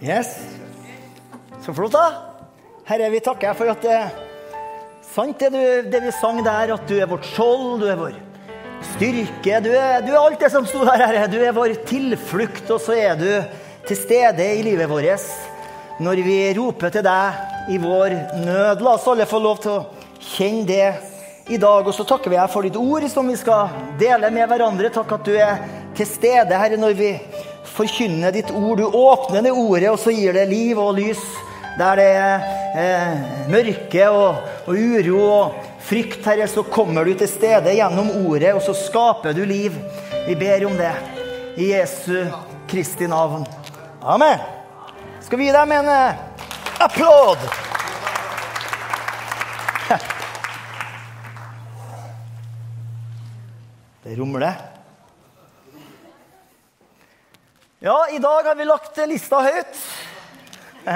Yes. Så flott, da. Herre, vi takker for at det er sant, det, du, det vi sang der, at du er vårt skjold, du er vår styrke. Du er, du er alt det som sto der, Herre. Du er vår tilflukt, og så er du til stede i livet vårt når vi roper til deg i vår nød. La oss alle få lov til å kjenne det i dag. Og så takker vi deg for ditt ord som vi skal dele med hverandre. Takk at du er til stede, Herre, når vi forkynner ditt ord. Du åpner det ordet, og så gir det liv og lys. Der det er eh, mørke og, og, uro og frykt, Herre, så kommer du til stede gjennom ordet, og så skaper du liv. Vi ber om det i Jesu Kristi navn. Amen. Skal vi gi dem en eh, applaud? Det rumler. Ja, i dag har vi lagt lista høyt.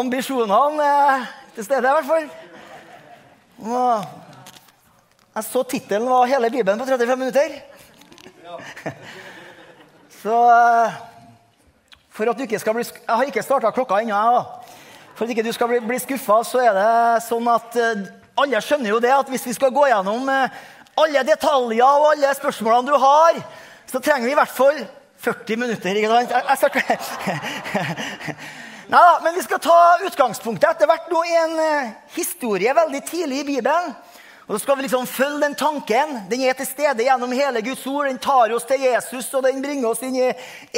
Ambisjonene er til stede, i hvert fall. Jeg så tittelen var 'Hele Bibelen på 35 minutter'. Så eh, for at du ikke skal bli Jeg har ikke starta klokka ennå. For at ikke du skal bli, bli skuffa, så er det sånn at eh, alle skjønner jo det at hvis vi skal gå gjennom eh, alle detaljer og alle spørsmålene du har, så trenger vi i hvert fall 40 minutter. ikke sant? Jeg, jeg. Nei da, men vi skal ta utgangspunktet etter hvert nå i en historie veldig tidlig i Bibelen. Og så skal vi liksom følge den tanken. Den er til stede gjennom hele Guds ord. Den tar oss til Jesus, og den bringer oss inn i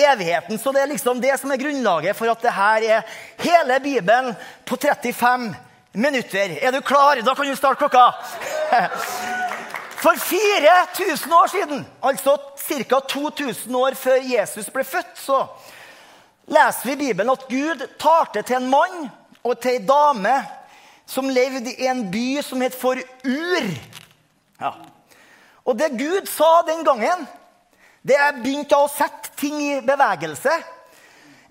evigheten. Så det er liksom det som er grunnlaget for at det her er hele Bibelen på 35 minutter. Er du klar? Da kan du starte klokka. For 4000 år siden, altså ca. 2000 år før Jesus ble født, så leser vi i Bibelen at Gud talte til en mann og til ei dame som levde i en by som het for Ur. Ja. Og det Gud sa den gangen, det begynte å sette ting i bevegelse.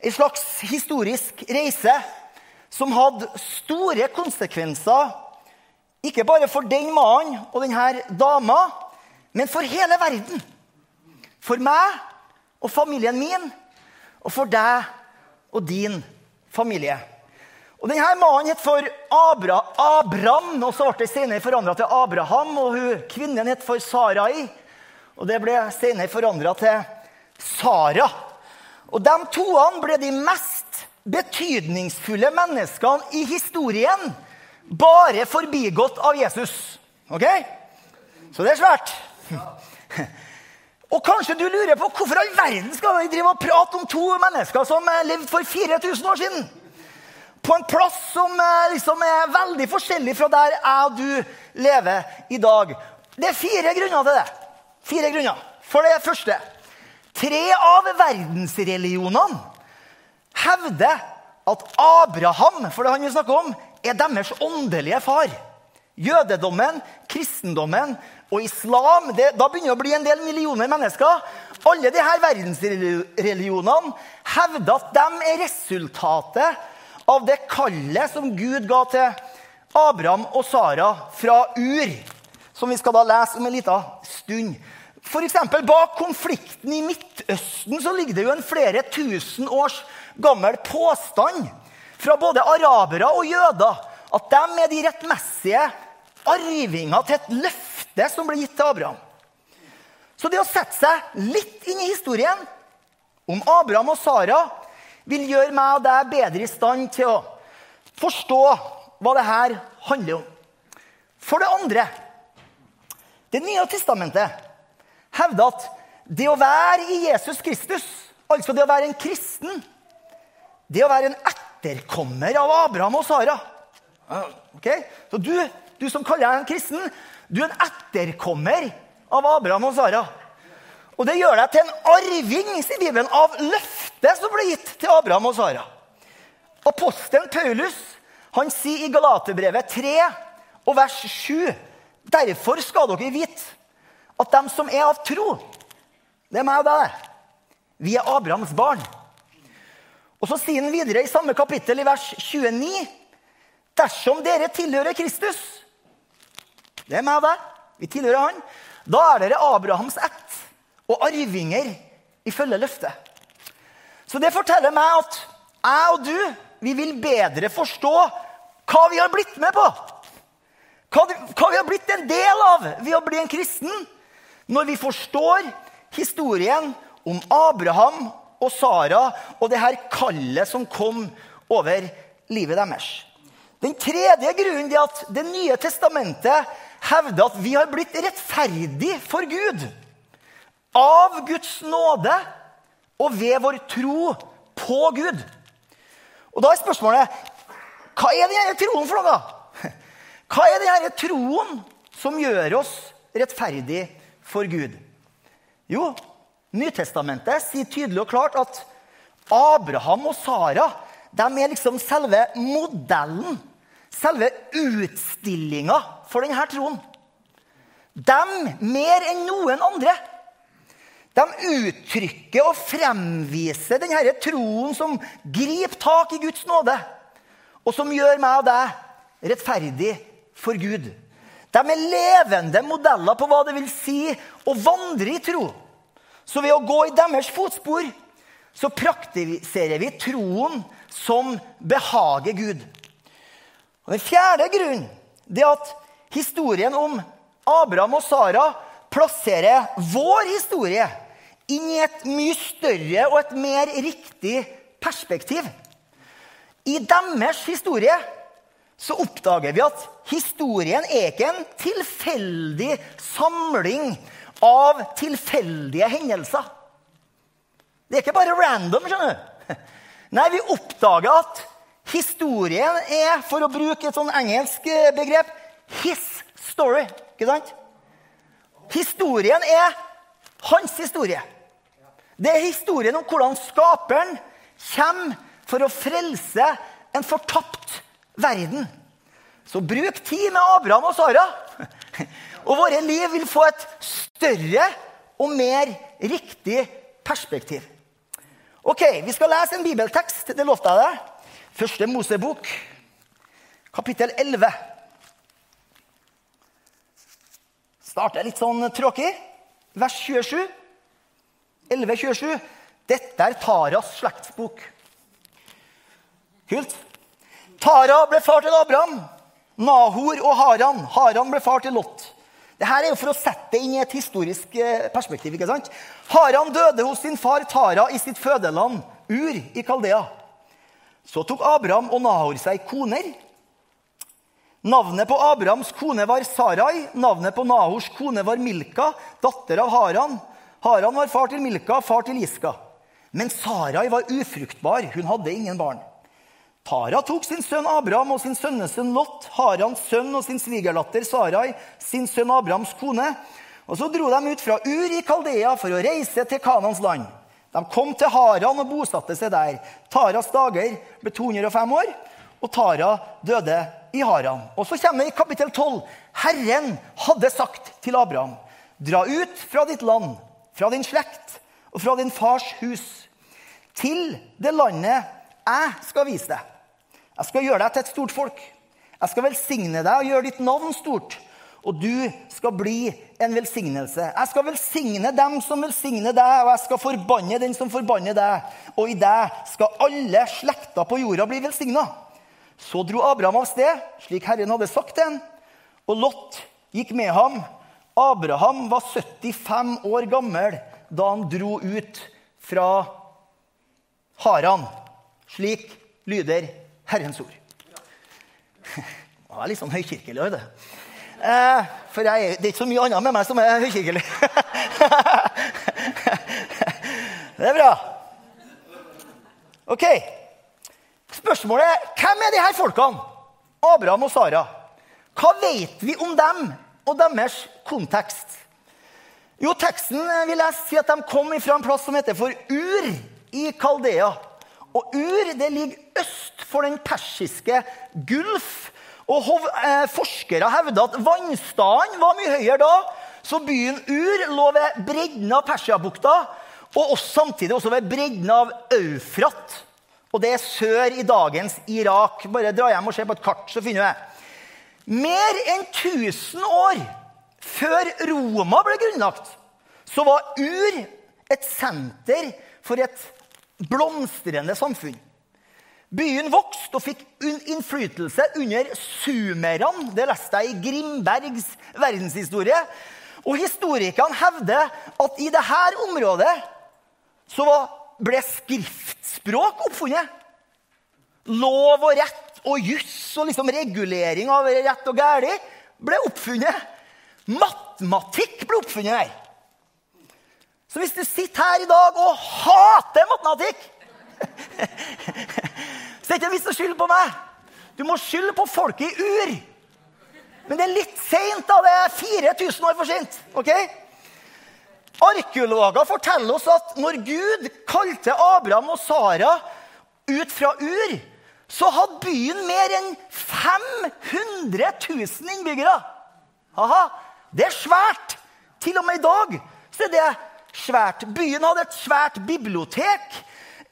En slags historisk reise som hadde store konsekvenser. Ikke bare for den mannen og denne dama, men for hele verden. For meg og familien min, og for deg og din familie. Og Denne mannen het for Abra, Abram, og så ble det senere forandra til Abraham. Og hun, kvinnen het for Sarai, og det ble senere forandra til Sara. Og De toene ble de mest betydningsfulle menneskene i historien, bare forbigått av Jesus. Ok? Så det er svært. Og kanskje du lurer på hvorfor all verden skal vi drive og prate om to mennesker som levde for 4000 år siden? på en plass som eh, liksom er veldig forskjellig fra der jeg og du lever i dag. Det er fire grunner til det. Fire grunner. For det første Tre av verdensreligionene hevder at Abraham for det han vi snakker om, er deres åndelige far. Jødedommen, kristendommen og islam det, Da begynner det å bli en del millioner mennesker. Alle disse verdensreligionene hevder at de er resultatet av det kallet som Gud ga til Abraham og Sara fra Ur, som vi skal da lese om en liten stund. For eksempel, Bak konflikten i Midtøsten så ligger det jo en flere tusen års gammel påstand fra både arabere og jøder at de er de rettmessige arvinger til et løfte som ble gitt til Abraham. Så det å sette seg litt inn i historien om Abraham og Sara vil gjøre meg og deg bedre i stand til å forstå hva det her handler om. For det andre Det nye testamentet hevder at det å være i Jesus Kristus, altså det å være en kristen, det å være en etterkommer av Abraham og Sara Okay? Så du, du som kaller deg en kristen, du er en etterkommer av Abraham og Sara. Og det gjør deg til en arving sier Bibelen, av løftet som ble gitt til Abraham og Sara. Apostelen Paulus han sier i Galaterbrevet 3 og vers 7.: Derfor skal dere vite at dem som er av tro, det er meg og deg, vi er Abrahams barn. Og så sier han videre i samme kapittel, i vers 29.: Dersom dere tilhører Kristus, det er meg deg, vi tilhører han, da er dere Abrahams ett og arvinger ifølge løftet. Så det forteller meg at jeg og du vi vil bedre forstå hva vi har blitt med på. Hva, hva vi har blitt en del av ved å bli en kristen. Når vi forstår historien om Abraham og Sara og det her kallet som kom over livet deres. Den tredje grunnen er at Det nye testamentet hevder at vi har blitt rettferdig for Gud. Av Guds nåde og ved vår tro på Gud. Og Da er spørsmålet hva er denne troen for noe? Hva er denne troen som gjør oss rettferdig for Gud? Jo, Nytestamentet sier tydelig og klart at Abraham og Sara de er liksom selve modellen, selve utstillinga for denne troen. De, mer enn noen andre, de uttrykker og fremviser denne troen som griper tak i Guds nåde, og som gjør meg og deg rettferdig for Gud. De er levende modeller på hva det vil si å vandre i tro. Så ved å gå i deres fotspor så praktiserer vi troen som behager Gud. Og Den fjerde grunnen er at historien om Abraham og Sara plasserer vår historie inn i et mye større og et mer riktig perspektiv. I deres historie så oppdager vi at historien er ikke en tilfeldig samling av tilfeldige hendelser. Det er ikke bare random. skjønner du. Nei, vi oppdager at historien er, for å bruke et sånn engelsk eh, begrep, his story. Ikke sant? Historien er hans historie. Det er historien om hvordan skaperen kommer for å frelse en fortapt verden. Så bruk tid med Abraham og Sara. Og våre liv vil få et større og mer riktig perspektiv. Ok, Vi skal lese en bibeltekst. Det lovte jeg deg. Første Mosebok, kapittel 11. Starter litt sånn tråkig. Vers 27. 11.27. Dette er Taras slektsbok. Kult. Tara ble far til Abraham. Nahor og Haran. Haran ble far til Lot. Dette er jo for å sette det inn i et historisk eh, perspektiv. ikke sant? Haran døde hos sin far Tara i sitt fødeland, Ur i Kaldea. Så tok Abraham og Nahor seg koner. Navnet på Abrahams kone var Sarai. Navnet på Nahors kone var Milka, datter av Haran. Haran var far til Milka, far til Iska. Men Sarai var ufruktbar. Hun hadde ingen barn. Tara tok sin sønn Abraham og sin sønnesønn Lot, Harans sønn og sin svigerdatter Sarai, sin sønn Abrahams kone. Og Så dro de ut fra Ur i Kaldea for å reise til Kanans land. De kom til Haran og bosatte seg der. Taras dager ble 205 år, og Tara døde i Haran. Og Så kommer det i kapittel 12. Herren hadde sagt til Abraham.: Dra ut fra ditt land, fra din slekt og fra din fars hus, til det landet jeg skal vise deg. Jeg skal gjøre deg til et stort folk. Jeg skal velsigne deg og gjøre ditt navn stort. Og du skal bli en velsignelse. Jeg skal velsigne dem som velsigner deg, og jeg skal forbanne den som forbanner deg. Og i deg skal alle slekter på jorda bli velsigna. Så dro Abraham av sted, slik Herren hadde sagt til ham. Og Lot gikk med ham. Abraham var 75 år gammel da han dro ut fra Haran. Slik lyder Herrens ord. Det var litt sånn høykirkelig. Det. Eh, for jeg, det er ikke så mye annet med meg som er høykirkelig. det er bra. Ok. Spørsmålet er hvem er de her folkene? Abraham og Sara. Hva vet vi om dem og deres kontekst? Jo, teksten vil jeg si at de kom fra en plass som heter for Ur i Kaldea. Og Ur det ligger øst for den persiske Gulf. Og eh, Forskere hevder at vannstanden var mye høyere da, så byen Ur lå ved bredden av Persiabukta, og også, samtidig også ved bredden av Eufrat. Og det er sør i dagens Irak. Bare dra hjem og se på et kart, så finner du det. Mer enn 1000 år før Roma ble grunnlagt, så var Ur et senter for et blomstrende samfunn. Byen vokste og fikk innflytelse under sumerne. Det leste jeg i Grimbergs verdenshistorie. Og historikerne hevder at i dette området så ble skriftspråk oppfunnet. Lov og rett og juss og liksom regulering av rett og galt ble oppfunnet. Matematikk ble oppfunnet her. Så hvis du sitter her i dag og hater matematikk Så det er ikke vits å skylde på meg. Du må skylde på folket i Ur. Men det er litt seint. Det er 4000 år for sent. Okay? Arkeologer forteller oss at når Gud kalte Abraham og Sara ut fra Ur, så hadde byen mer enn 500 000 innbyggere. Aha, det er svært. Til og med i dag så er det svært. Byen hadde et svært bibliotek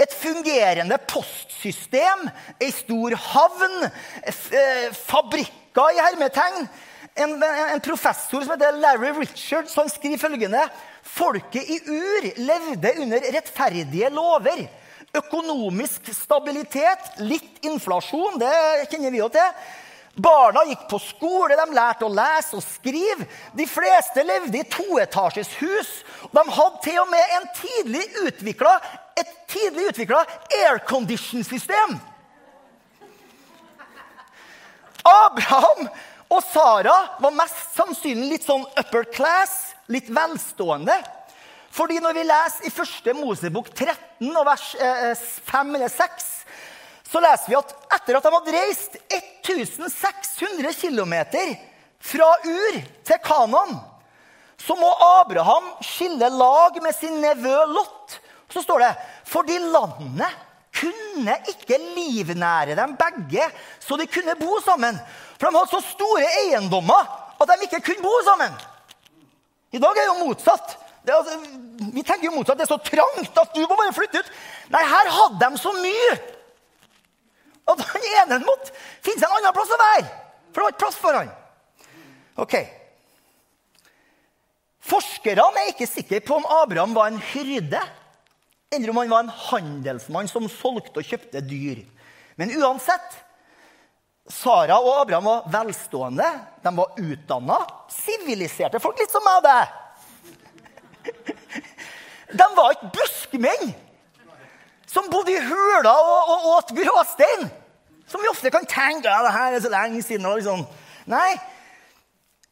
et fungerende postsystem, ei stor havn, eh, fabrikker i hermetegn. En, en, professor som heter Larry Richards han skriver følgende Folket i Ur levde under rettferdige lover. Økonomisk stabilitet, litt inflasjon, det kjenner vi jo til. Barna gikk på skole, de lærte å lese og skrive. De fleste levde i toetasjes hus. De hadde til og med en tidlig utvikla, et tidlig utvikla aircondition-system. Abraham og Sara var mest sannsynlig litt sånn upper class, litt velstående. Fordi når vi leser i første Mosebok 13 og vers 5 eh, eller 6, så leser vi at etter at de hadde reist 1600 km fra Ur til Kanan, så må Abraham skille lag med sin nevø Lot. Så står det fordi landet kunne ikke livnære dem begge, så de kunne bo sammen. For de hadde så store eiendommer at de ikke kunne bo sammen. I dag er det jo motsatt. Det, altså, vi tenker jo motsatt. Det er så trangt at du må bare flytte ut. Nei, her hadde de så mye at han ene måtte finne seg en annen plass å være. For det var ikke plass for han. Ok. Forskerne er ikke sikre på om Abraham var en hyrde, eller om han var en handelsmann som solgte og kjøpte dyr. Men uansett Sara og Abraham var velstående, de var utdanna, siviliserte folk, litt som meg og deg. De var ikke buskmenn som bodde i hula og, og åt gråstein. Som vi ofte kan tenke ja, det her er så lenge siden. Liksom. Nei,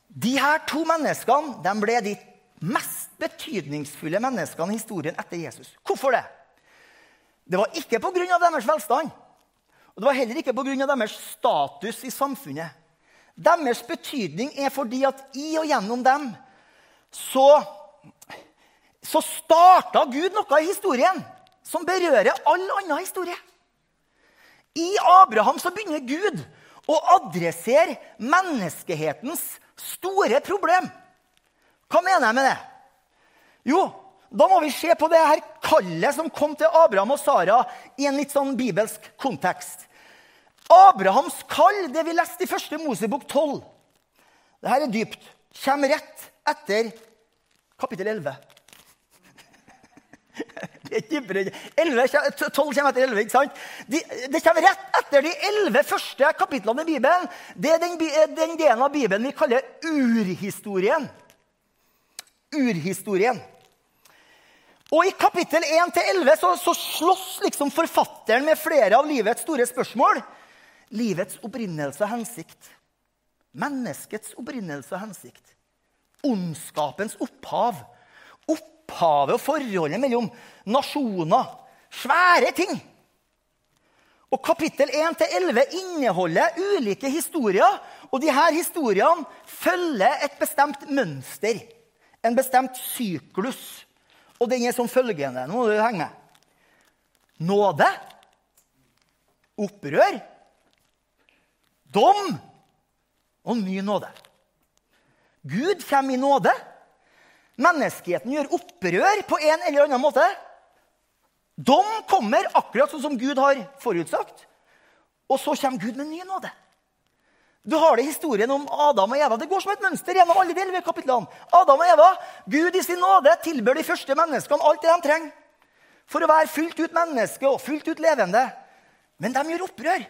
de her to menneskene de ble de mest betydningsfulle menneskene i historien etter Jesus. Hvorfor det? Det var ikke pga. deres velstand. Og det var heller ikke pga. deres status i samfunnet. Deres betydning er fordi at i og gjennom dem så, så starta Gud noe i historien som berører all annen historie. I Abraham så begynner Gud å adressere menneskehetens store problem. Hva mener jeg med det? Jo, da må vi se på det her kallet som kom til Abraham og Sara i en litt sånn bibelsk kontekst. Abrahams kall, det vi leste i første Mosebok 12, det her er dypt, kommer rett etter kapittel 11. 11, 12 kommer etter 11, ikke sant? De, det kommer rett etter de 11 første kapitlene i Bibelen. Det er den, den delen av Bibelen vi kaller urhistorien. Urhistorien. Og I kapittel 1-11 så, så slåss liksom forfatteren med flere av livets store spørsmål. Livets opprinnelse og hensikt. Menneskets opprinnelse og hensikt. Ondskapens opphav. Opphavet og forholdet mellom nasjoner. Svære ting. Og Kapittel 1-11 inneholder ulike historier. Og disse historiene følger et bestemt mønster, en bestemt syklus. Og den er som følgende Nå må du henge med. Nåde. Opprør. Dom og ny nåde. Gud kommer i nåde. Menneskeheten gjør opprør på en eller annen måte. Dom kommer akkurat sånn som Gud har forutsagt. Og så kommer Gud med ny nåde. Du har det i historien om Adam og Eva. Det går som et mønster gjennom alle de kapitlene. Adam og Eva, Gud i sin nåde tilbør de første menneskene alt det de trenger. for å være fullt ut menneske og fullt ut levende. Men de gjør opprør.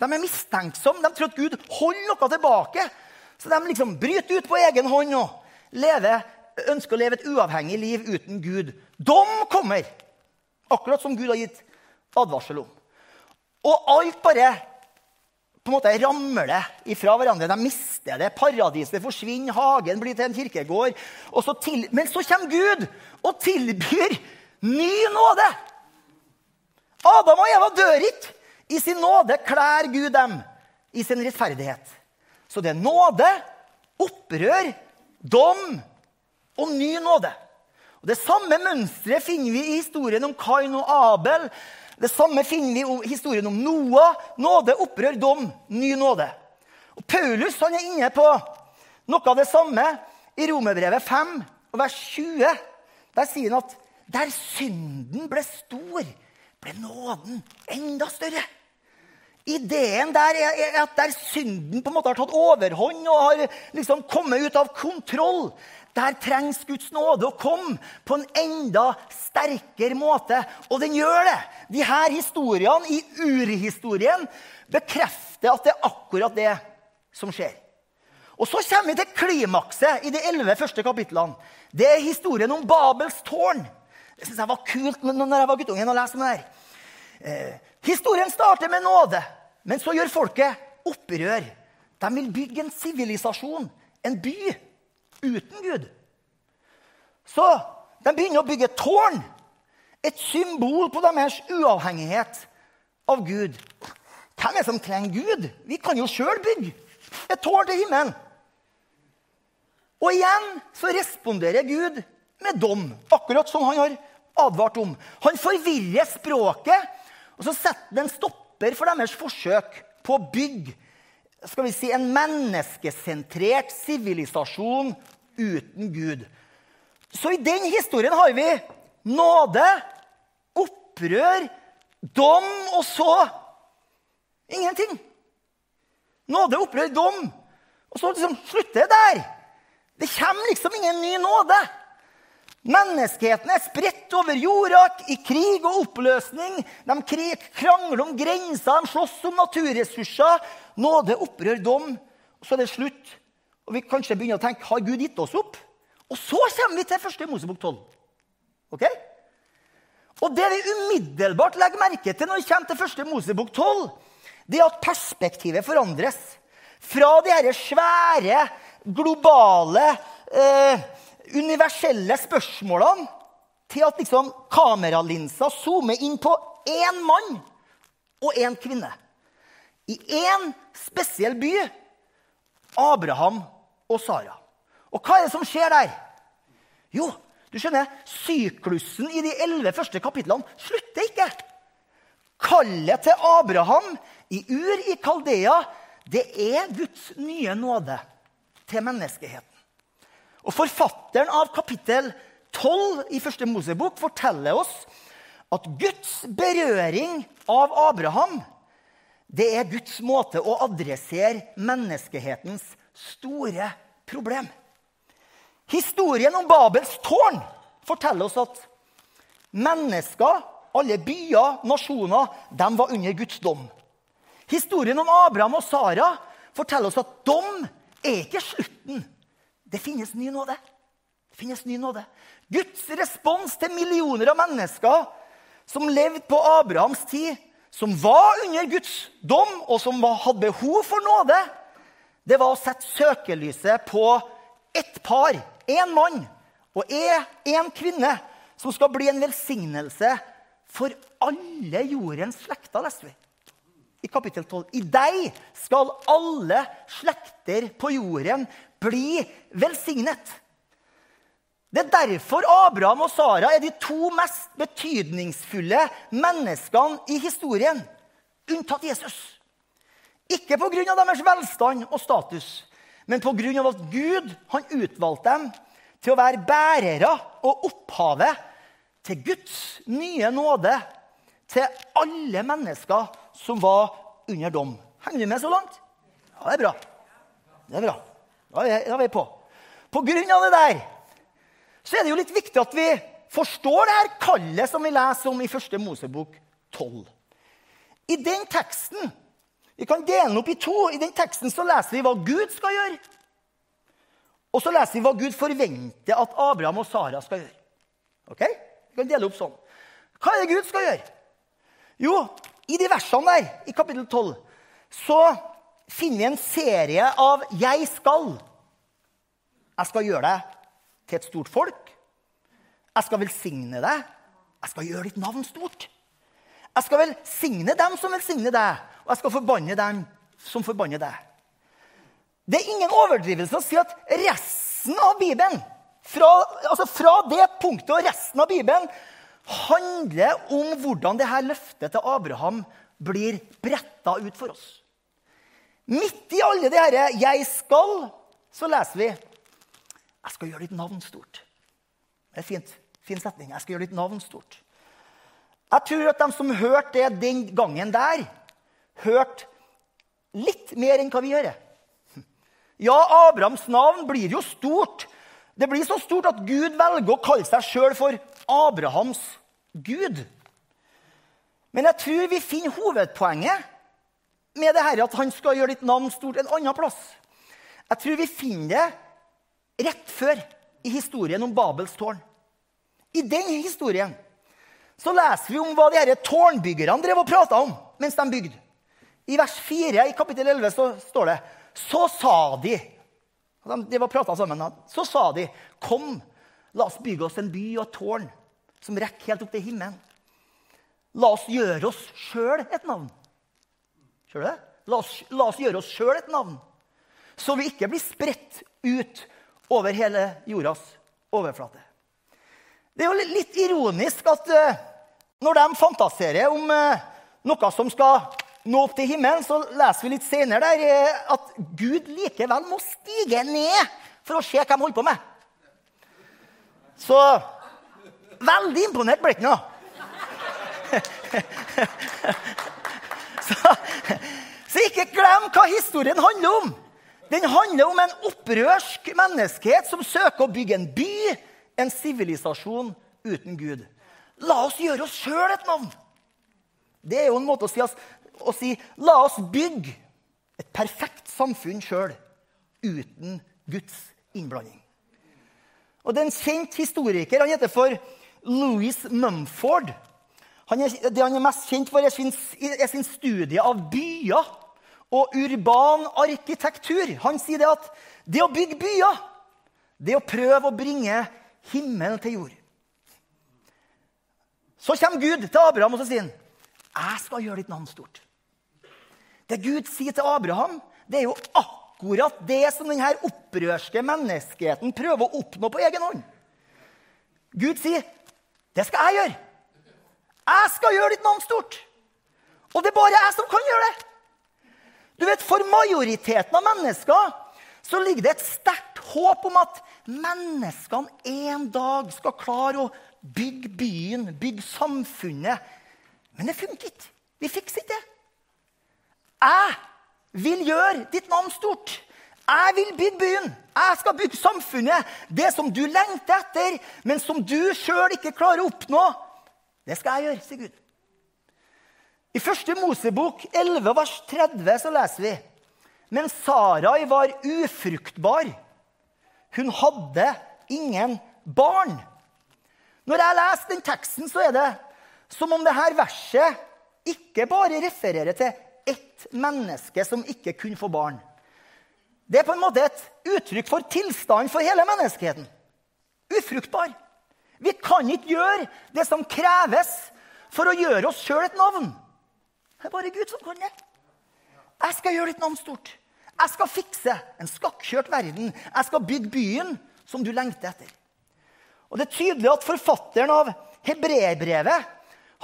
De er mistenksomme. De tror at Gud holder noe tilbake. Så de liksom bryter ut på egen hånd og lever, ønsker å leve et uavhengig liv uten Gud. Dom kommer! Akkurat som Gud har gitt advarsel om. Og alt bare på en måte ramler ifra hverandre. De mister det. Paradiset forsvinner, hagen blir til en kirkegård. Så til, men så kommer Gud og tilbyr ny nåde. Adam og Eva dør ikke. I sin nåde klær Gud dem i sin rettferdighet. Så det er nåde, opprør, dom og ny nåde. Og Det samme mønsteret finner vi i historien om Kain og Abel. Det samme finner vi i historien om Noah. Nåde, opprør, dom, ny nåde. Og Paulus han er inne på noe av det samme i Romerbrevet 5, vers 20. Der sier han at der synden ble stor, ble nåden enda større. Ideen der er at der synden på en måte har tatt overhånd og har liksom kommet ut av kontroll, der trengs Guds nåde å komme på en enda sterkere måte. Og den gjør det. De her historiene i urhistorien bekrefter at det er akkurat det som skjer. Og Så kommer vi til klimakset i de elleve første kapitlene. Det er historien om Babels tårn. Det synes jeg var kult når jeg var guttungen og leste om det her. Eh, historien starter med nåde, men så gjør folket opprør. De vil bygge en sivilisasjon, en by uten Gud. Så de begynner å bygge tårn. Et symbol på deres uavhengighet av Gud. Hvem er det som trenger Gud? Vi kan jo sjøl bygge et tårn til himmelen. Og igjen så responderer Gud med dom, akkurat som han har advart om. Han forvirrer språket, og så setter han en stopper for deres forsøk på å bygge skal vi si, en menneskesentrert sivilisasjon uten Gud. Så i den historien har vi nåde, opprør, dom og så ingenting. Nåde, opprør, dom. Og så liksom slutter det der. Det kommer liksom ingen ny nåde. Menneskeheten er spredt over jorda i krig og oppløsning. De krangler om grenser, de slåss om naturressurser. Nåde, opprør, dom. Og så er det slutt. Og vi kanskje begynner å tenke har Gud gitt oss opp? Og så kommer vi til første Mosebok 12. Okay? Og det vi umiddelbart legger merke til når vi kommer til første Mosebok 12, det er at perspektivet forandres. Fra de disse svære, globale, eh, universelle spørsmålene til at liksom kameralinsa zoomer inn på én mann og én kvinne. I én spesiell by Abraham og Sara. Og hva er det som skjer der? Jo, du skjønner, syklusen i de elleve første kapitlene slutter ikke. Kallet til Abraham i Ur i Kaldea, det er Guds nye nåde til menneskeheten. Og Forfatteren av kapittel 12 i første Mosebok forteller oss at Guds berøring av Abraham det er Guds måte å adressere menneskehetens store problem. Historien om Babels tårn forteller oss at mennesker, alle byer, nasjoner, de var under Guds dom. Historien om Abraham og Sara forteller oss at dom er ikke slutten. Det finnes ny nåde. Det finnes ny nåde. Guds respons til millioner av mennesker som levde på Abrahams tid, som var under Guds dom, og som hadde behov for nåde, det var å sette søkelyset på ett par, én mann og én kvinne, som skal bli en velsignelse for alle jordens slekter, leste vi i kapittel 12. I deg skal alle slekter på jorden bli velsignet. Det er derfor Abraham og Sara er de to mest betydningsfulle menneskene i historien, unntatt Jesus. Ikke pga. deres velstand og status, men pga. at Gud han utvalgte dem til å være bærere og opphavet til Guds nye nåde til alle mennesker som var under dom. Henger vi med så langt? Ja, det er bra. Det er bra. Da er vi på. På grunn av det der så er det jo litt viktig at vi forstår det her kallet som vi leser om i første Mosebok 12. I den teksten Vi kan dele den opp i to. I den teksten så leser vi hva Gud skal gjøre. Og så leser vi hva Gud forventer at Abraham og Sara skal gjøre. Ok? Vi kan dele opp sånn. Hva er det Gud skal gjøre? Jo, i de versene der, i kapittel 12, så finner vi en serie av 'jeg skal'. Jeg skal gjøre deg til et stort folk. Jeg skal velsigne deg. Jeg skal gjøre ditt navn stort. Jeg skal velsigne dem som velsigner deg, og jeg skal forbanne dem som forbanner deg. Det er ingen overdrivelse å si at resten av Bibelen, fra, altså fra det punktet og resten av Bibelen, handler om hvordan dette løftet til Abraham blir bretta ut for oss. Midt i alle de herre 'jeg skal', så leser vi 'Jeg skal gjøre ditt navn stort'. Det er fint. Fin setning. 'Jeg skal gjøre ditt navn stort'. Jeg tror at de som hørte det den gangen der, hørte litt mer enn hva vi gjør. Ja, Abrahams navn blir jo stort. Det blir så stort at Gud velger å kalle seg sjøl for Abrahams Gud. Men jeg tror vi finner hovedpoenget med det her, at han skal gjøre ditt navn stort en annen plass. Jeg tror vi finner det rett før i historien om Babels tårn. I den historien så leser vi om hva de her tårnbyggerne drev og prata om mens de bygde. I vers 4 i kapittel 11 så står det Så sa de De var prata sammen. Så sa de, Kom, la oss bygge oss en by og et tårn som rekker helt opp til himmelen. La oss gjøre oss sjøl et navn. Skjønner du det? La oss, la oss gjøre oss sjøl et navn. Så vi ikke blir spredt ut over hele jordas overflate. Det er jo litt ironisk at uh, når de fantaserer om uh, noe som skal nå opp til himmelen, så leser vi litt senere der uh, at Gud likevel må stige ned for å se hva de holder på med. Så veldig imponert ble han. så, så ikke glem hva historien handler om. Den handler om en opprørsk menneskehet som søker å bygge en by, en sivilisasjon uten Gud. La oss gjøre oss sjøl et navn. Det er jo en måte å si, å si la oss bygge et perfekt samfunn sjøl uten Guds innblanding. Og Det er en kjent historiker. Han heter for Louis Mumford. Han er, det han er mest kjent for, er sin, er sin studie av byer og urban arkitektur. Han sier det at det å bygge byer, det er å prøve å bringe himmelen til jord. Så kommer Gud til Abraham og så sier han, 'Jeg skal gjøre ditt navn stort'. Det Gud sier til Abraham, det er jo akkurat det som denne opprørske menneskeheten prøver å oppnå på egen hånd. Gud sier, 'Det skal jeg gjøre'. Jeg skal gjøre ditt navn stort. Og det er bare jeg som kan gjøre det. Du vet, For majoriteten av mennesker så ligger det et sterkt håp om at menneskene en dag skal klare å bygge byen, bygge samfunnet. Men det funker ikke. Vi fikser ikke det. Jeg vil gjøre ditt navn stort. Jeg vil bygge byen. Jeg skal bygge samfunnet. Det som du lengter etter, men som du sjøl ikke klarer å oppnå, det skal jeg gjøre, sier Gud. I første Mosebok 11, vers 30 så leser vi Men Sarai var ufruktbar. Hun hadde ingen barn. Når jeg leser den teksten, så er det som om dette verset ikke bare refererer til ett menneske som ikke kunne få barn. Det er på en måte et uttrykk for tilstanden for hele menneskeheten. Ufruktbar. Vi kan ikke gjøre det som kreves for å gjøre oss sjøl et navn. Det er bare Gud som kan det. Jeg skal gjøre ditt navn stort. Jeg skal fikse en skakkjørt verden. Jeg skal bygge byen som du lengter etter. Og Det er tydelig at forfatteren av hebreerbrevet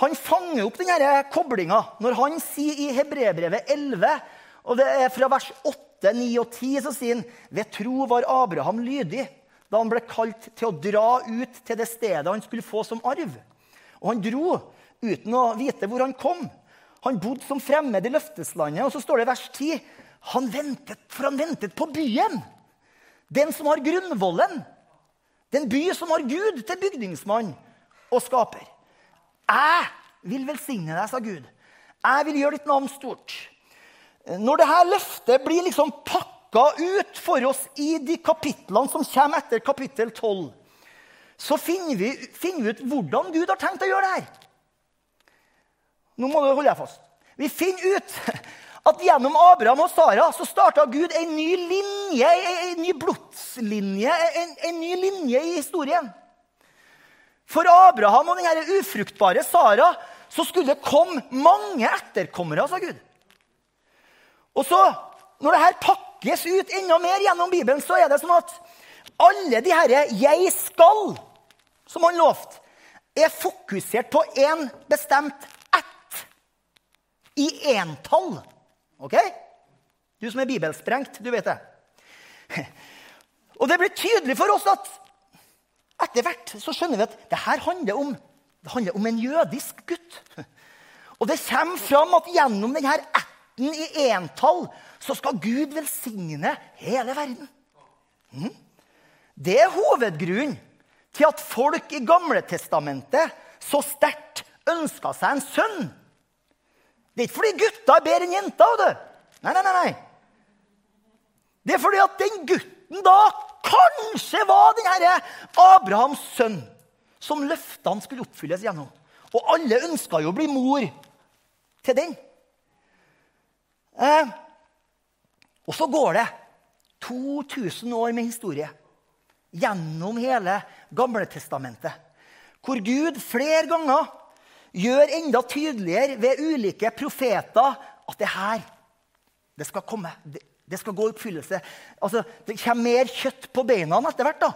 han fanger opp denne koblinga når han sier i Hebrebrevet 11, og det er fra vers 8, 9 og 10, så sier han ved tro var Abraham lydig da han ble kalt til å dra ut til det stedet han skulle få som arv. Og han dro uten å vite hvor han kom. Han bodde som fremmed i løfteslandet. Og så står det i vers 10 han ventet, for han ventet på byen. Den som har grunnvollen. Den by som har Gud til bygningsmann, og skaper. Jeg vil velsigne deg, sa Gud. Jeg vil gjøre ditt navn stort. Når dette løftet blir liksom pakka ut for oss i de kapitlene som kommer etter kapittel 12, så finner vi, finner vi ut hvordan Gud har tenkt å gjøre det her. Nå må du holde deg fast. Vi finner ut at gjennom Abraham og Sara så starta Gud en ny linje, en ny blodslinje, en, en ny linje i historien. For Abraham og den ufruktbare Sara så skulle det komme mange etterkommere, sa Gud. Og så, når det her pakkes ut enda mer gjennom Bibelen, så er det sånn at alle de herre 'jeg skal', som han lovte, er fokusert på en bestemt ett. I entall. OK? Du som er bibelsprengt, du vet det. Og det blir tydelig for oss at etter hvert så skjønner vi at det her handler om, det handler om en jødisk gutt. Og det kommer fram at gjennom denne ætten i entall så skal Gud velsigne hele verden. Mm. Det er hovedgrunnen til at folk i Gamletestamentet så sterkt ønska seg en sønn. Det er ikke fordi gutta er bedre enn jenta. Nei, nei, nei, nei. Det er fordi at den gutten da kanskje var den herre Abrahams sønn som løftene skulle oppfylles gjennom. Og alle ønska jo å bli mor til den. Eh, og så går det 2000 år med historie gjennom hele Gamletestamentet, hvor Gud flere ganger gjør enda tydeligere ved ulike profeter at det her det skal komme. Det, det skal gå i oppfyllelse. Altså, det kommer mer kjøtt på beina etter hvert. da.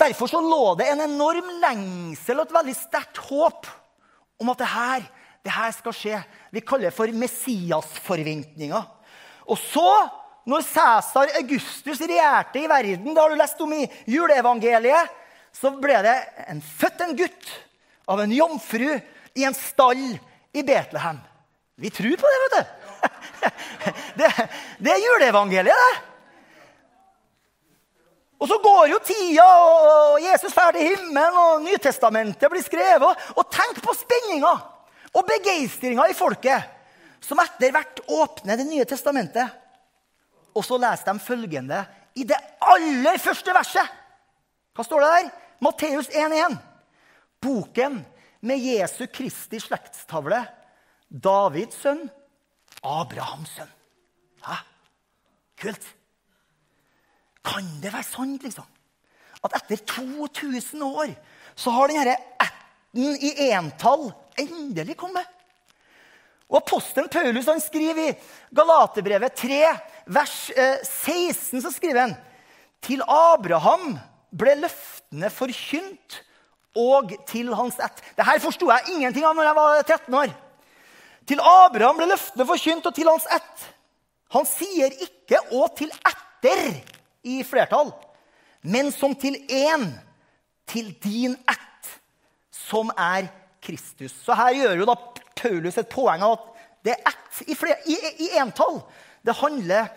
Derfor så lå det en enorm lengsel og et veldig sterkt håp om at det her, det her skal skje. Vi kaller det for Messias-forventninger. Og så, når Cæsar Augustus regjerte i verden, det har du lest om i juleevangeliet, så ble det en, født en gutt av en jomfru i en stall i Betlehem. Vi tror på det, vet du. Det, det er juleevangeliet, det. Og så går jo tida, og Jesus drar til himmelen, og Nytestamentet blir skrevet. Og tenk på spenninga og begeistringa i folket som etter hvert åpner Det nye testamentet. Og så leser de følgende i det aller første verset. Hva står det der? Matteus 1,1. Boken med Jesu Kristi slektstavle. Davids sønn Abrahams sønn. Hæ? Kult. Kan det være sant, liksom? At etter 2000 år så har denne ætten i entall endelig kommet? Og Apostelen Paulus han skriver i Galaterbrevet 3, vers 16, eh, så skriver han til Abraham ble løftene forkynt, og til hans ett. Dette forsto jeg ingenting av når jeg var 13 år. Til Abraham ble løftene forkynt, og til hans ett. Han sier ikke 'og til etter' i flertall, men som til én. Til din ett, som er Kristus. Så her gjør jo da Paulus et poeng av at det er ett i, i, i entall. Det handler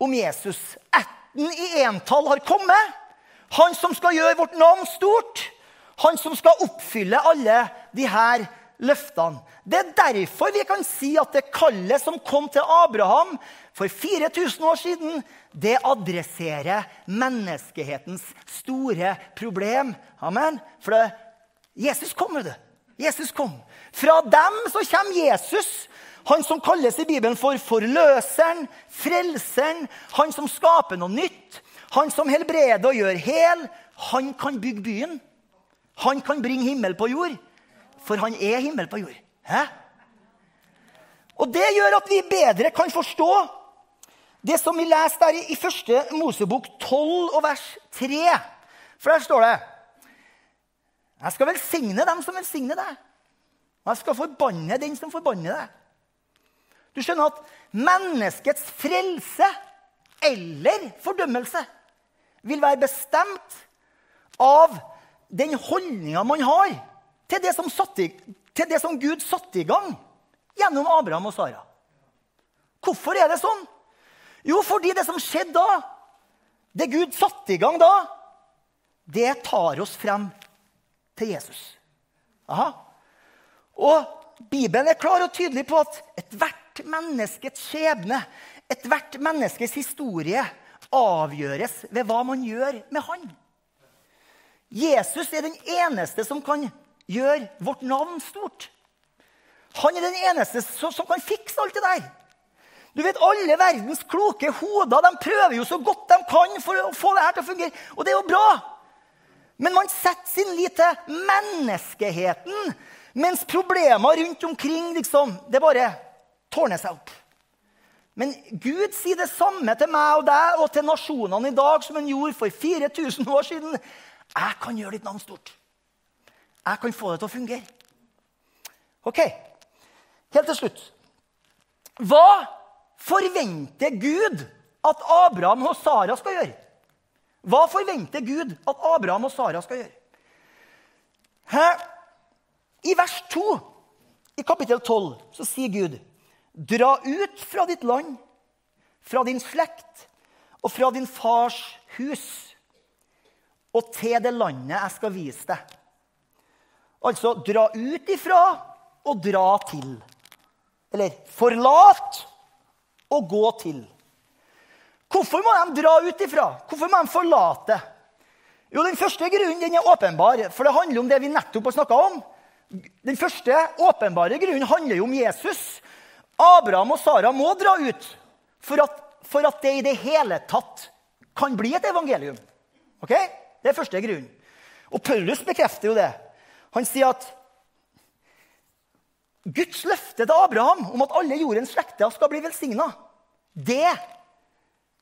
om Jesus. Ætten i entall har kommet. Han som skal gjøre vårt navn stort. Han som skal oppfylle alle de her løftene. Det er derfor vi kan si at det kallet som kom til Abraham for 4000 år siden, det adresserer menneskehetens store problem. Amen. For det, Jesus kom, vet du. Jesus kom. Fra dem så kommer Jesus, han som kalles i Bibelen for forløseren, frelseren, han som skaper noe nytt, han som helbreder og gjør hel. Han kan bygge byen. Han kan bringe himmel på jord, for han er himmel på jord. Hæ? Og Det gjør at vi bedre kan forstå det som vi leser der i, i første Mosebok 12 og vers 3. For der står det Jeg skal velsigne dem som velsigner deg. Og jeg skal forbanne den som forbanner deg. Du skjønner at menneskets frelse eller fordømmelse vil være bestemt av den holdninga man har til det som i, til det som Gud satte i gang gjennom Abraham og Sara. Hvorfor er det sånn? Jo, fordi det som skjedde da, det Gud satte i gang da, det tar oss frem til Jesus. Aha. Og Bibelen er klar og tydelig på at ethvert menneskets skjebne, ethvert menneskes historie, avgjøres ved hva man gjør med han. Jesus er den eneste som kan gjøre vårt navn stort. Han er den eneste som kan fikse alt det der. Du vet, Alle verdens kloke hoder de prøver jo så godt de kan for å få det her til å fungere. Og det er jo bra. Men man setter sin lit til menneskeheten, mens problemer rundt omkring liksom, det bare tårner seg opp. Men Gud sier det samme til meg og deg og til nasjonene i dag som han gjorde for 4000 år siden. Jeg kan gjøre ditt navn stort. Jeg kan få det til å fungere. Ok, helt til slutt. Hva forventer Gud at Abraham og Sara skal gjøre? Hva forventer Gud at Abraham og Sara skal gjøre? Hæ? I vers 2 i kapittel 12 så sier Gud Dra ut fra ditt land, fra din slekt og fra din fars hus, og til det landet jeg skal vise deg. Altså dra ut ifra og dra til. Eller forlat og gå til. Hvorfor må de dra ut ifra? Hvorfor må de forlate? Jo, Den første grunnen den er åpenbar, for det handler om det vi nettopp har snakka om. Den første åpenbare grunnen handler jo om Jesus. Abraham og Sara må dra ut for at, for at det i det hele tatt kan bli et evangelium. Ok? Det er første grunnen. Og Paulus bekrefter jo det. Han sier at Guds løfte til Abraham om at alle jordens slekter skal bli velsigna, det,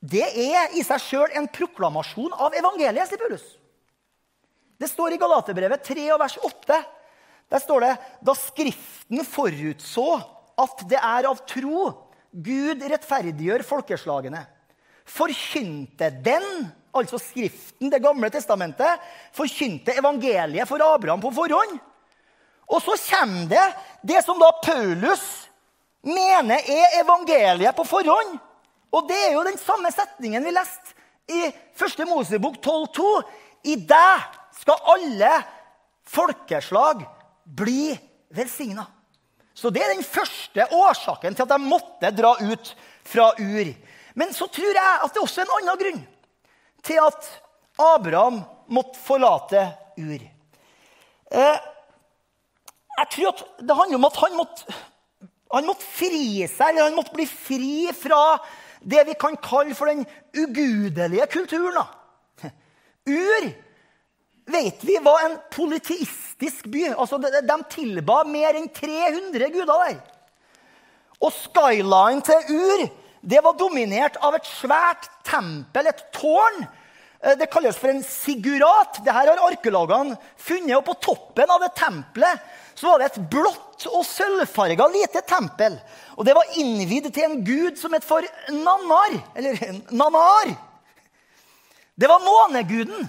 det er i seg sjøl en proklamasjon av evangeliet, sier Paulus. Det står i Galaterbrevet 3 vers 8. Der står det da Skriften forutså at det er av tro Gud rettferdiggjør folkeslagene. Forkynte den, altså Skriften, Det gamle testamentet, forkynte evangeliet for Abraham på forhånd. Og så kommer det det som da Paulus mener er evangeliet på forhånd. Og det er jo den samme setningen vi leste i 1. Mosebok 12,2. I deg skal alle folkeslag bli velsigna. Så det er den første årsaken til at de måtte dra ut fra Ur. Men så tror jeg at det også er en annen grunn til at Abraham måtte forlate Ur. Eh, jeg tror at det handler om at han måtte, han måtte fri seg, eller han måtte bli fri fra det vi kan kalle for den ugudelige kulturen. Ur vet vi var en politistisk by. Altså, de, tilba mer enn 300 guder der. Og skyline til Ur det var dominert av et svært tempel, et tårn. Eh, det kalles for en sigurat. Dette har arkeologene funnet. Og på toppen av det tempelet så var det et blått og sølvfarga lite tempel. Og det var innvidd til en gud som het for Nanar. Eller Nanar. Det var måneguden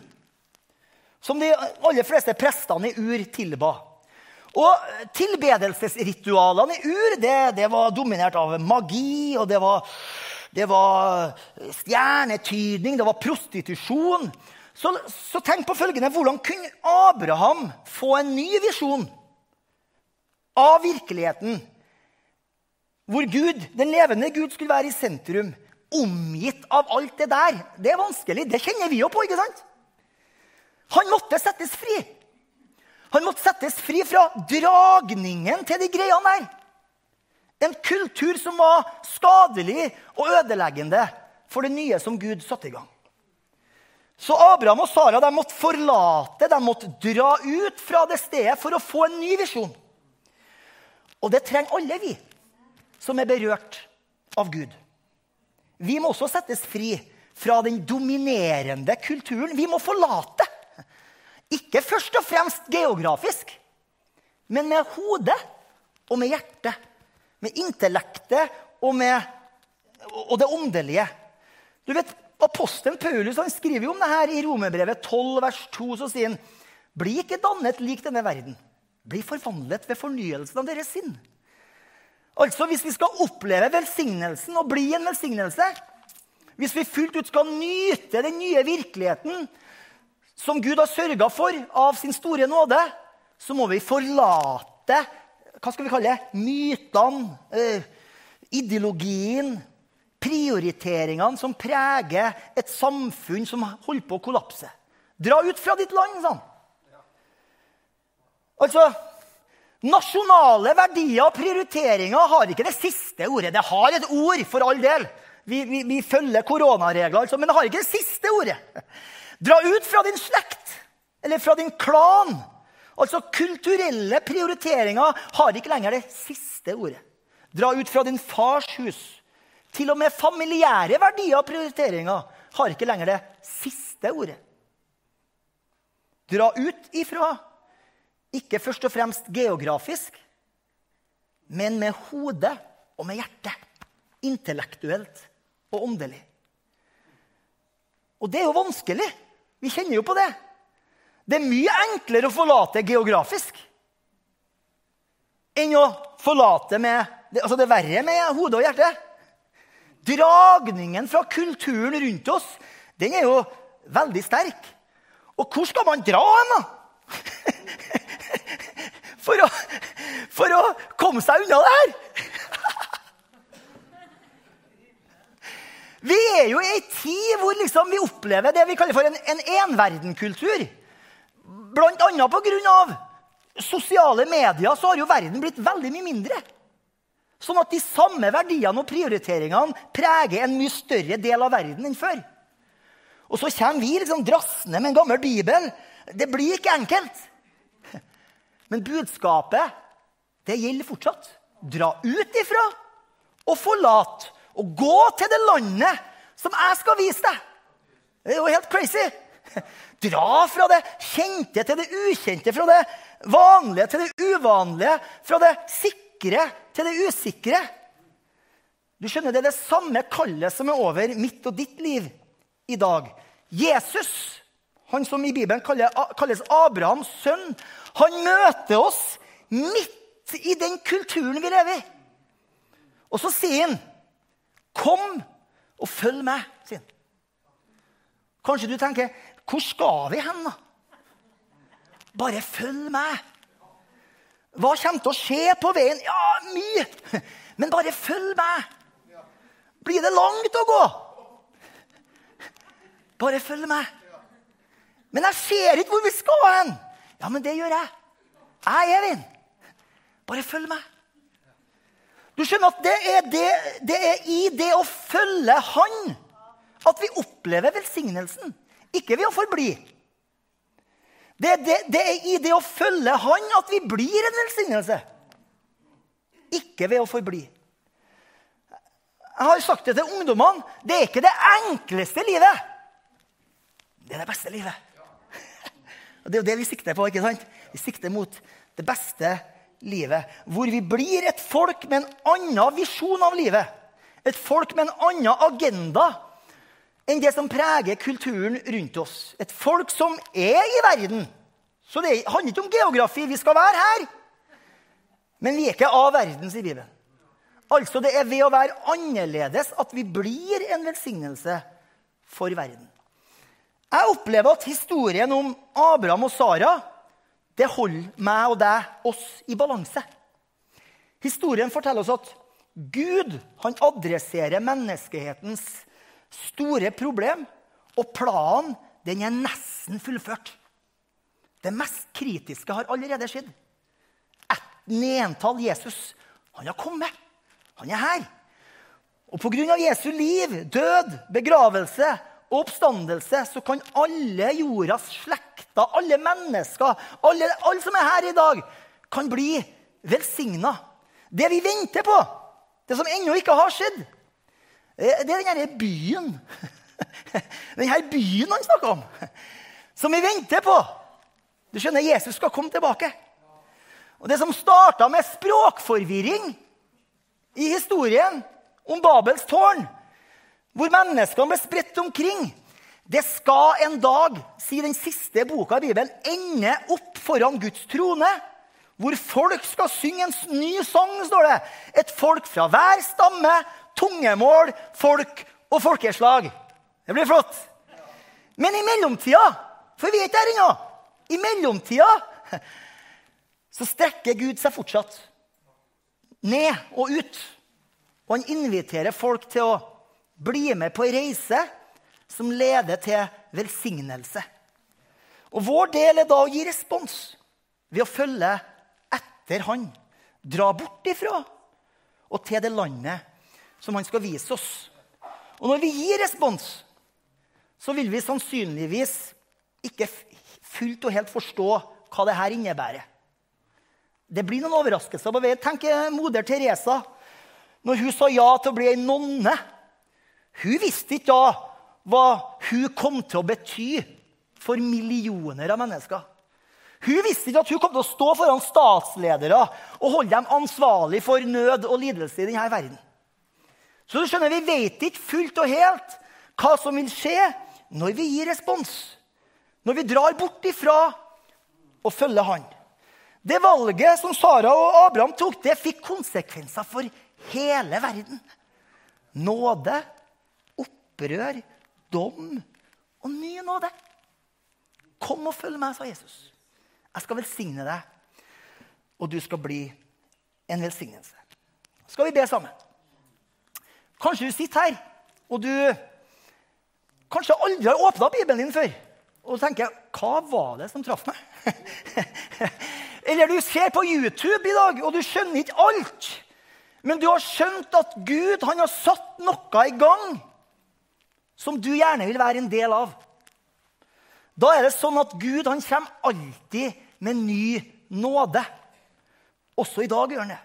som de aller fleste prestene i Ur tilba. Og Tilbedelsesritualene i Ur det, det var dominert av magi, og det var, det var stjernetydning, det var prostitusjon. Så, så, tenk på følgende Hvordan kunne Abraham få en ny visjon av virkeligheten? Hvor Gud, den levende Gud skulle være i sentrum, omgitt av alt det der. Det er vanskelig. Det kjenner vi jo på. ikke sant? Han måtte settes fri. Han måtte settes fri fra dragningen til de greiene der. En kultur som var skadelig og ødeleggende for det nye som Gud satte i gang. Så Abraham og Sara de måtte forlate, de måtte dra ut fra det stedet for å få en ny visjon. Og det trenger alle vi som er berørt av Gud. Vi må også settes fri fra den dominerende kulturen. Vi må forlate. Ikke først og fremst geografisk, men med hodet og med hjertet. Med intellektet og med og det åndelige. Du vet, Apostelen Paulus han skriver jo om det her i Romerbrevet 12, vers 2. Så sier han, bli ikke dannet lik denne verden. Bli forvandlet ved fornyelsen av deres sinn. Altså, Hvis vi skal oppleve velsignelsen og bli en velsignelse, hvis vi fullt ut skal nyte den nye virkeligheten, som Gud har sørga for av sin store nåde, så må vi forlate hva skal vi kalle det, mytene, eh, ideologien, prioriteringene som preger et samfunn som holder på å kollapse. Dra ut fra ditt land, sånn. Altså, Nasjonale verdier og prioriteringer har ikke det siste ordet. Det har et ord, for all del. Vi, vi, vi følger koronaregler, altså, men det har ikke det siste ordet. Dra ut fra din slekt eller fra din klan. Altså Kulturelle prioriteringer har ikke lenger det siste ordet. Dra ut fra din fars hus. Til og med familiære verdier og prioriteringer har ikke lenger det siste ordet. Dra ut ifra ikke først og fremst geografisk, men med hodet og med hjertet. Intellektuelt og åndelig. Og det er jo vanskelig. Vi kjenner jo på det. Det er mye enklere å forlate geografisk enn å forlate med Altså det er verre med hodet og hjertet. Dragningen fra kulturen rundt oss den er jo veldig sterk. Og hvor skal man dra hen, da? for å, for å komme seg unna det her. Vi er jo i ei tid hvor liksom vi opplever det vi kaller for en, en enverdenkultur. Blant annet pga. sosiale medier så har jo verden blitt veldig mye mindre. Sånn at de samme verdiene og prioriteringene preger en mye større del av verden enn før. Og så kommer vi liksom drassende med en gammel bibel. Det blir ikke enkelt. Men budskapet, det gjelder fortsatt. Dra ut ifra og forlat og gå til det landet som jeg skal vise deg. Det er jo helt crazy. Dra fra det kjente til det ukjente, fra det vanlige til det uvanlige, fra det sikre til det usikre. Du skjønner, Det er det samme kallet som er over mitt og ditt liv i dag. Jesus, han som i Bibelen kalles Abrahams sønn, han møter oss midt i den kulturen vi lever i. Og så sier han, 'Kom og følg meg', sier han. Kanskje du tenker, 'Hvor skal vi hen', da? Bare følg meg. Hva kommer til å skje på veien? Ja, mye. Men bare følg meg. Blir det langt å gå? Bare følg meg. Men jeg ser ikke hvor vi skal hen. Ja, men det gjør jeg. Jeg er Evin. Bare følg meg. Du skjønner at det er, det, det er i det å følge Han at vi opplever velsignelsen. Ikke ved å forbli. Det, det, det, er i det å følge Han at vi blir en velsignelse. Ikke ved å forbli. Jeg har sagt det til ungdommene. Det er ikke det enkleste livet. Det er det beste livet. Og Det er jo det vi sikter på. ikke sant? Vi sikter mot det beste livet. Hvor vi blir et folk med en annen visjon av livet. Et folk med en annen agenda enn det som preger kulturen rundt oss. Et folk som er i verden. Så det handler ikke om geografi. Vi skal være her. Men vi er ikke av verden, sier Bibelen. Altså, det er ved å være annerledes at vi blir en velsignelse for verden. Jeg opplever at historien om Abraham og Sara det holder meg og deg, oss, i balanse. Historien forteller oss at Gud han adresserer menneskehetens store problem, og planen den er nesten fullført. Det mest kritiske har allerede skjedd. Et nedtall Jesus. Han har kommet. Han er her. Og pga. Jesu liv, død, begravelse og oppstandelse, så kan alle jordas slekter, alle mennesker, alle, alle som er her i dag, kan bli velsigna. Det vi venter på, det som ennå ikke har skjedd, det er denne byen. Denne byen han snakker om, som vi venter på. Du skjønner, Jesus skal komme tilbake. Og Det som starta med språkforvirring i historien om Babels tårn, hvor menneskene ble spredt omkring. Det skal en dag, sier den siste boka i Bibelen, ende opp foran Guds trone. Hvor folk skal synge en ny sang, står det. Et folk fra hver stamme, tungemål, folk og folkeslag. Det blir flott. Men i mellomtida For vi er ikke der ennå. I mellomtida så strekker Gud seg fortsatt ned og ut. Og han inviterer folk til å bli med på ei reise som leder til velsignelse. Og Vår del er da å gi respons ved å følge etter han. Dra bort ifra og til det landet som han skal vise oss. Og når vi gir respons, så vil vi sannsynligvis ikke fullt og helt forstå hva det her innebærer. Det blir noen overraskelser på veien. Tenk moder Teresa når hun sa ja til å bli ei nonne. Hun visste ikke da hva hun kom til å bety for millioner av mennesker. Hun visste ikke at hun kom til å stå foran statsledere og holde dem ansvarlig for nød og lidelse i denne verden. Så du skjønner, Vi vet ikke fullt og helt hva som vil skje når vi gir respons. Når vi drar bort ifra og følger Han. Det valget som Sara og Abraham tok, det fikk konsekvenser for hele verden. Nåde, opprør, dom og ny nåde. Kom og følg meg, sa Jesus. Jeg skal velsigne deg, og du skal bli en velsignelse. Skal vi be sammen? Kanskje du sitter her, og du kanskje aldri har åpna Bibelen din før. Og tenker Hva var det som traff meg? Eller du ser på YouTube i dag, og du skjønner ikke alt. Men du har skjønt at Gud han har satt noe i gang som du gjerne vil være en del av. Da er det sånn at Gud han kommer alltid med ny nåde. Også i dag gjør han det.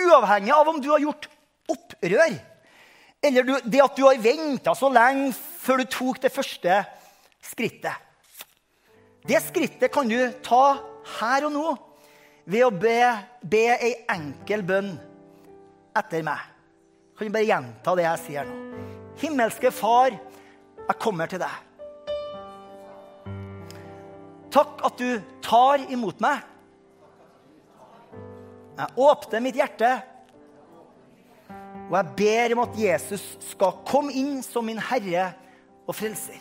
Uavhengig av om du har gjort opprør, eller det at du har venta så lenge før du tok det første skrittet. Det skrittet kan du ta her og nå ved å be, be ei enkel bønn etter meg. Kan du bare gjenta det jeg sier nå? Himmelske Far, jeg kommer til deg. Takk at du tar imot meg. Jeg åpner mitt hjerte, og jeg ber om at Jesus skal komme inn som min Herre og Frelser.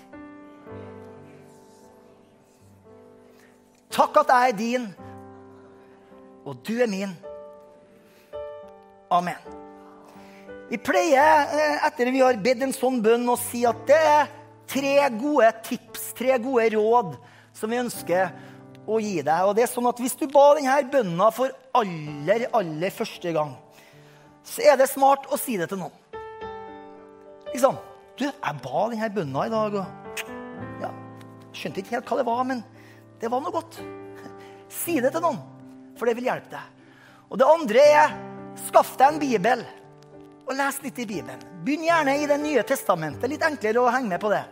Takk at jeg er din og du er min. Amen. Vi pleier, eh, etter vi har bedt en sånn bønn, å si at det er tre gode tips, tre gode råd, som vi ønsker å gi deg. Og det er sånn at Hvis du ba denne bønna for aller, aller første gang, så er det smart å si det til noen. Liksom Du, jeg ba denne bønna i dag, og ja, skjønte ikke helt hva det var, men det var noe godt. Si det til noen for det vil hjelpe deg. Og det andre er skaff deg en bibel og les litt i Bibelen. Begynn gjerne i Det nye testamentet. Litt enklere å henge med på det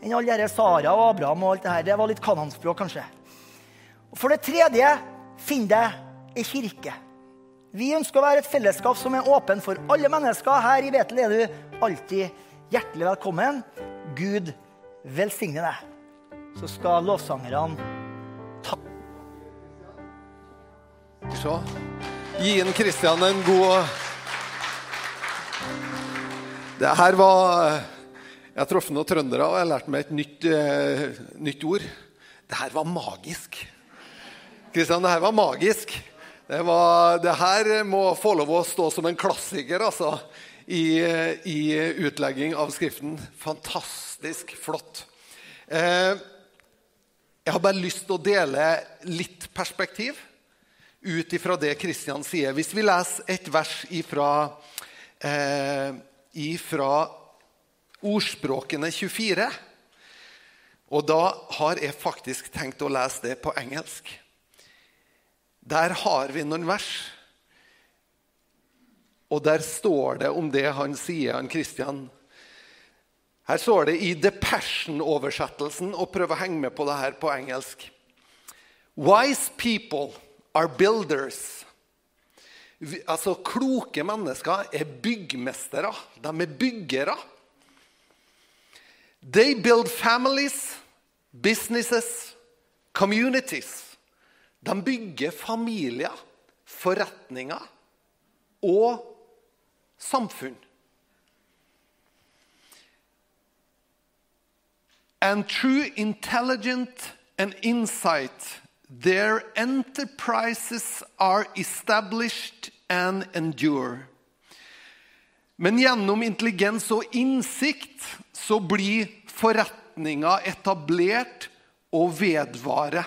enn alle disse Sara og Abraham. og alt Det her. Det var litt kanonspråk, kanskje. Og For det tredje, finn deg ei kirke. Vi ønsker å være et fellesskap som er åpen for alle mennesker. Her i Betel er du alltid hjertelig velkommen. Gud velsigne deg. Så skal lovsangerne Så gi inn Kristian en god Det her var Jeg har truffet noen trøndere og jeg har lært meg et nytt, uh, nytt ord. Det her var magisk. Kristian, det her var magisk. Det, var, det, her må få lov å stå som en klassiker altså, i, i utlegging av Skriften. Fantastisk flott. Eh, jeg har bare lyst til å dele litt perspektiv ut ifra det Kristian sier. Hvis vi leser et vers ifra, eh, ifra Ordspråkene 24 Og da har jeg faktisk tenkt å lese det på engelsk. Der har vi noen vers. Og der står det om det han sier, han Kristian. Her står det i The Passion-oversettelsen, og prøv å henge med på det her på engelsk. Wise people are builders. Altså, Kloke mennesker er byggmestere. De er byggere. They build families, businesses, communities. De bygger familier, forretninger og samfunn. And through intelligent and insight Their enterprises are established and endure. Men gjennom intelligens og innsikt så blir forretninga etablert og vedvare.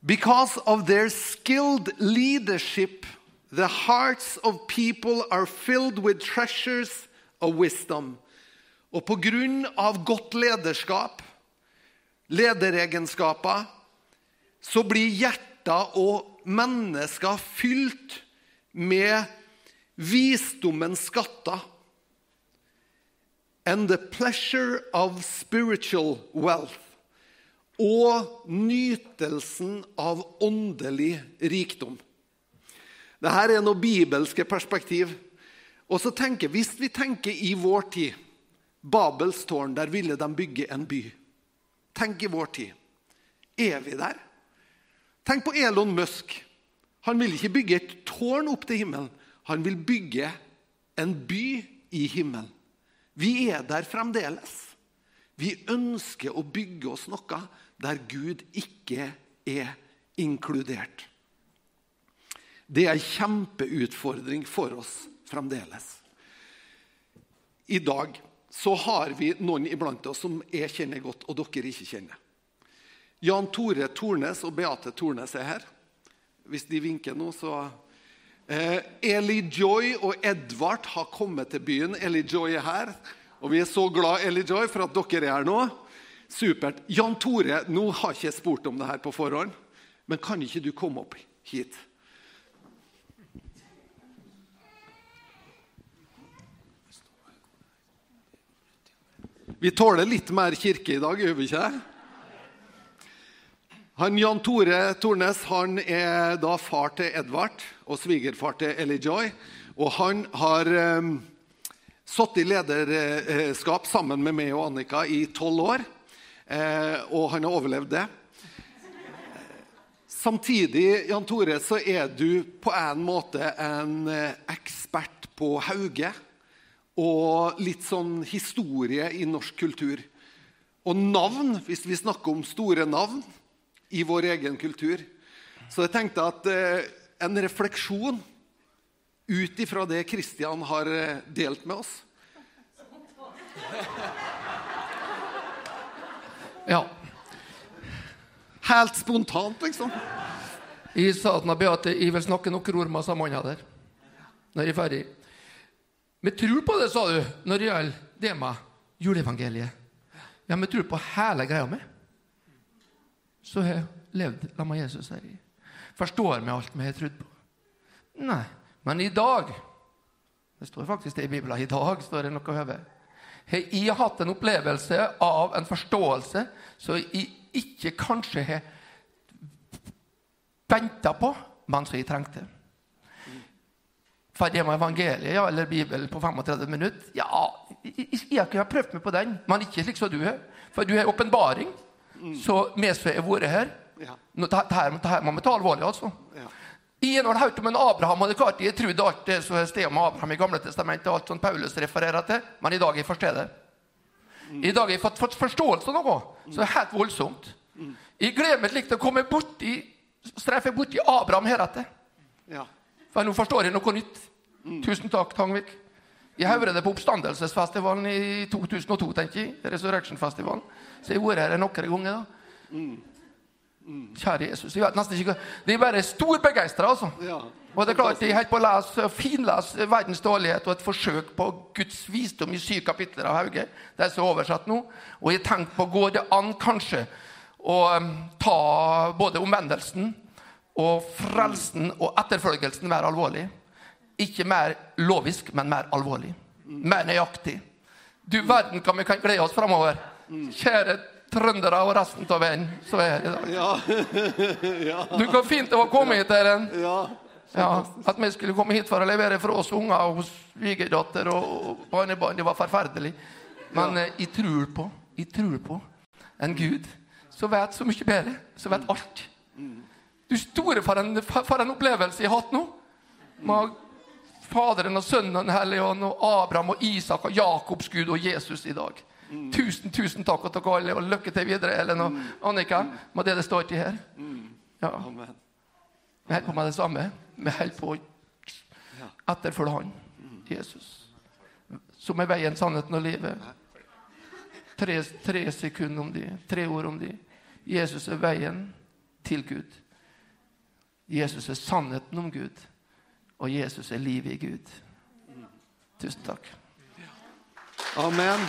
Because of their skilled leadership, the hearts of people are filled with treasures of wisdom. Og på grunn av godt lederskap, lederegenskaper, så blir hjerter og mennesker fylt med visdommens skatter. And the pleasure of spiritual wealth. Og nytelsen av åndelig rikdom. Dette er noe bibelske perspektiv. Og så tenker, Hvis vi tenker i vår tid Babels tårn, der ville de bygge en by. Tenk i vår tid. Er vi der? Tenk på Elon Musk. Han vil ikke bygge et tårn opp til himmelen. Han vil bygge en by i himmelen. Vi er der fremdeles. Vi ønsker å bygge oss noe der Gud ikke er inkludert. Det er en kjempeutfordring for oss fremdeles. I dag så har vi noen iblant oss som jeg kjenner godt, og dere ikke kjenner. Jan Tore Tornes og Beate Tornes er her. Hvis de vinker nå, så eh, Eli Joy og Edvard har kommet til byen. Eli Joy er her. Og vi er så glad Eli Joy, for at dere er her nå. Supert. Jan Tore, nå har ikke jeg spurt om det her på forhånd, men kan ikke du komme opp hit? Vi tåler litt mer kirke i dag, gjør vi ikke det? Han Jan Tore Tornes han er da far til Edvard og svigerfar til Ellie Joy. Og han har um, satt i lederskap sammen med meg og Annika i tolv år. Eh, og han har overlevd det. Samtidig Jan Tore, så er du på en måte en eh, ekspert på Hauge og litt sånn historie i norsk kultur. Og navn, hvis vi snakker om store navn i vår egen kultur. Så jeg tenkte at eh, en refleksjon ut ifra det Kristian har eh, delt med oss Ja. Helt spontant, liksom. Jeg sa til Beate jeg vil snakke noen ord med mannen der. Når jeg er ferdig. Vi tror på det, sa du, når det gjelder det med juleevangeliet. Ja, vi tror på hele greia mi. Så har jeg levd la meg Jesus. her. Forstår vi alt vi har trodd på? Nei. Men i dag Det står faktisk det i Bibelen. I dag står det noe over. Jeg har hatt en opplevelse av en forståelse som jeg ikke kanskje har venta på, men som jeg trengte. Ferdig med evangeliet ja, eller Bibelen på 35 minutter? Ja, jeg, jeg ha prøvd meg på den, men ikke slik som du har. For du har åpenbaring. Så vi som har vært her Ja. nå, det, her, det her må vi ta alvorlig, altså. Ja. Jeg har hørt om en Abraham, det er klart jeg trodde alt det som stod om Abraham i Gamle testamentet, alt som Paulus refererer til, men i dag jeg forstått det. I dag har jeg fått, fått forståelse av noe som er helt voldsomt. Jeg gleder meg til å komme borti, bort borti Abraham heretter. Ja. For nå forstår jeg noe nytt. Tusen takk, Tangvik. Jeg hører det på Oppstandelsesfestivalen i 2002, tenker jeg. Resurrection-festivalen. Så jeg har vært her noen ganger. da. Kjære Jesus. Jeg vet nesten ikke De er bare storbegeistra, altså. Ja. Og det er klart, Jeg holder på å lese, finlese Verdens dårlighet og et forsøk på Guds visdom i syv kapitler av Hauge. Det er så oversatt nå. Og jeg har tenkt på går det an kanskje å um, ta både omvendelsen og frelsen og etterfølgelsen være alvorlig. Ikke mer lovisk, men mer alvorlig. Mer nøyaktig. Du verden hva vi kan glede oss framover. Kjære trøndere og resten av verden som er her i dag. Du, kan fint det var å komme hit, Eren. ja. At vi skulle komme hit for å levere for oss unger og svigerdatter og og barnebarn, det var forferdelig. Men eh, jeg tror på jeg tror på en Gud som vet så mye bedre, som vet alt. Du store for en, for en opplevelse jeg har hatt nå. Med Faderen og Sønnen og Den hellige ånd og Abraham og Isak og Jakobs Gud og Jesus i dag. Tusen, tusen takk og takk alle, og lykke til videre, Ellen og Annika, med det det står til her. Ja. Vi holder på med det samme. Vi holder på å etterfølge Han, Jesus, som er veien, sannheten og livet. Tre, tre sekunder om de, tre ord om de. Jesus er veien til Gud. Jesus er sannheten om Gud. Og Jesus er livet i Gud. Tusen takk. Amen.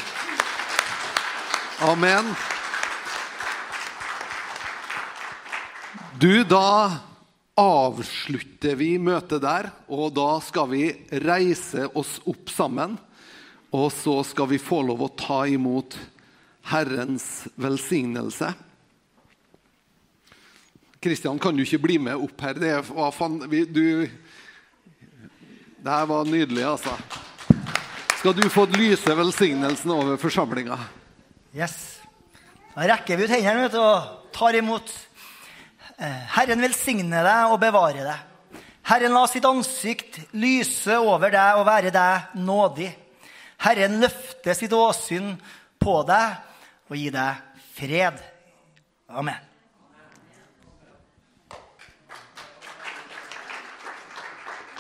Amen. Du, da avslutter vi møtet der, og da skal vi reise oss opp sammen. Og så skal vi få lov å ta imot Herrens velsignelse. Kristian, kan du ikke bli med opp her? Det, var fan, du, det her var nydelig, altså. Skal du få lyse velsignelsen over forsamlinga? Yes. Da rekker vi ut hendene og tar imot. Eh, Herren velsigne deg og bevare deg. Herren la sitt ansikt lyse over deg og være deg nådig. Herren løfte sitt åsyn på deg og gi deg fred. Amen.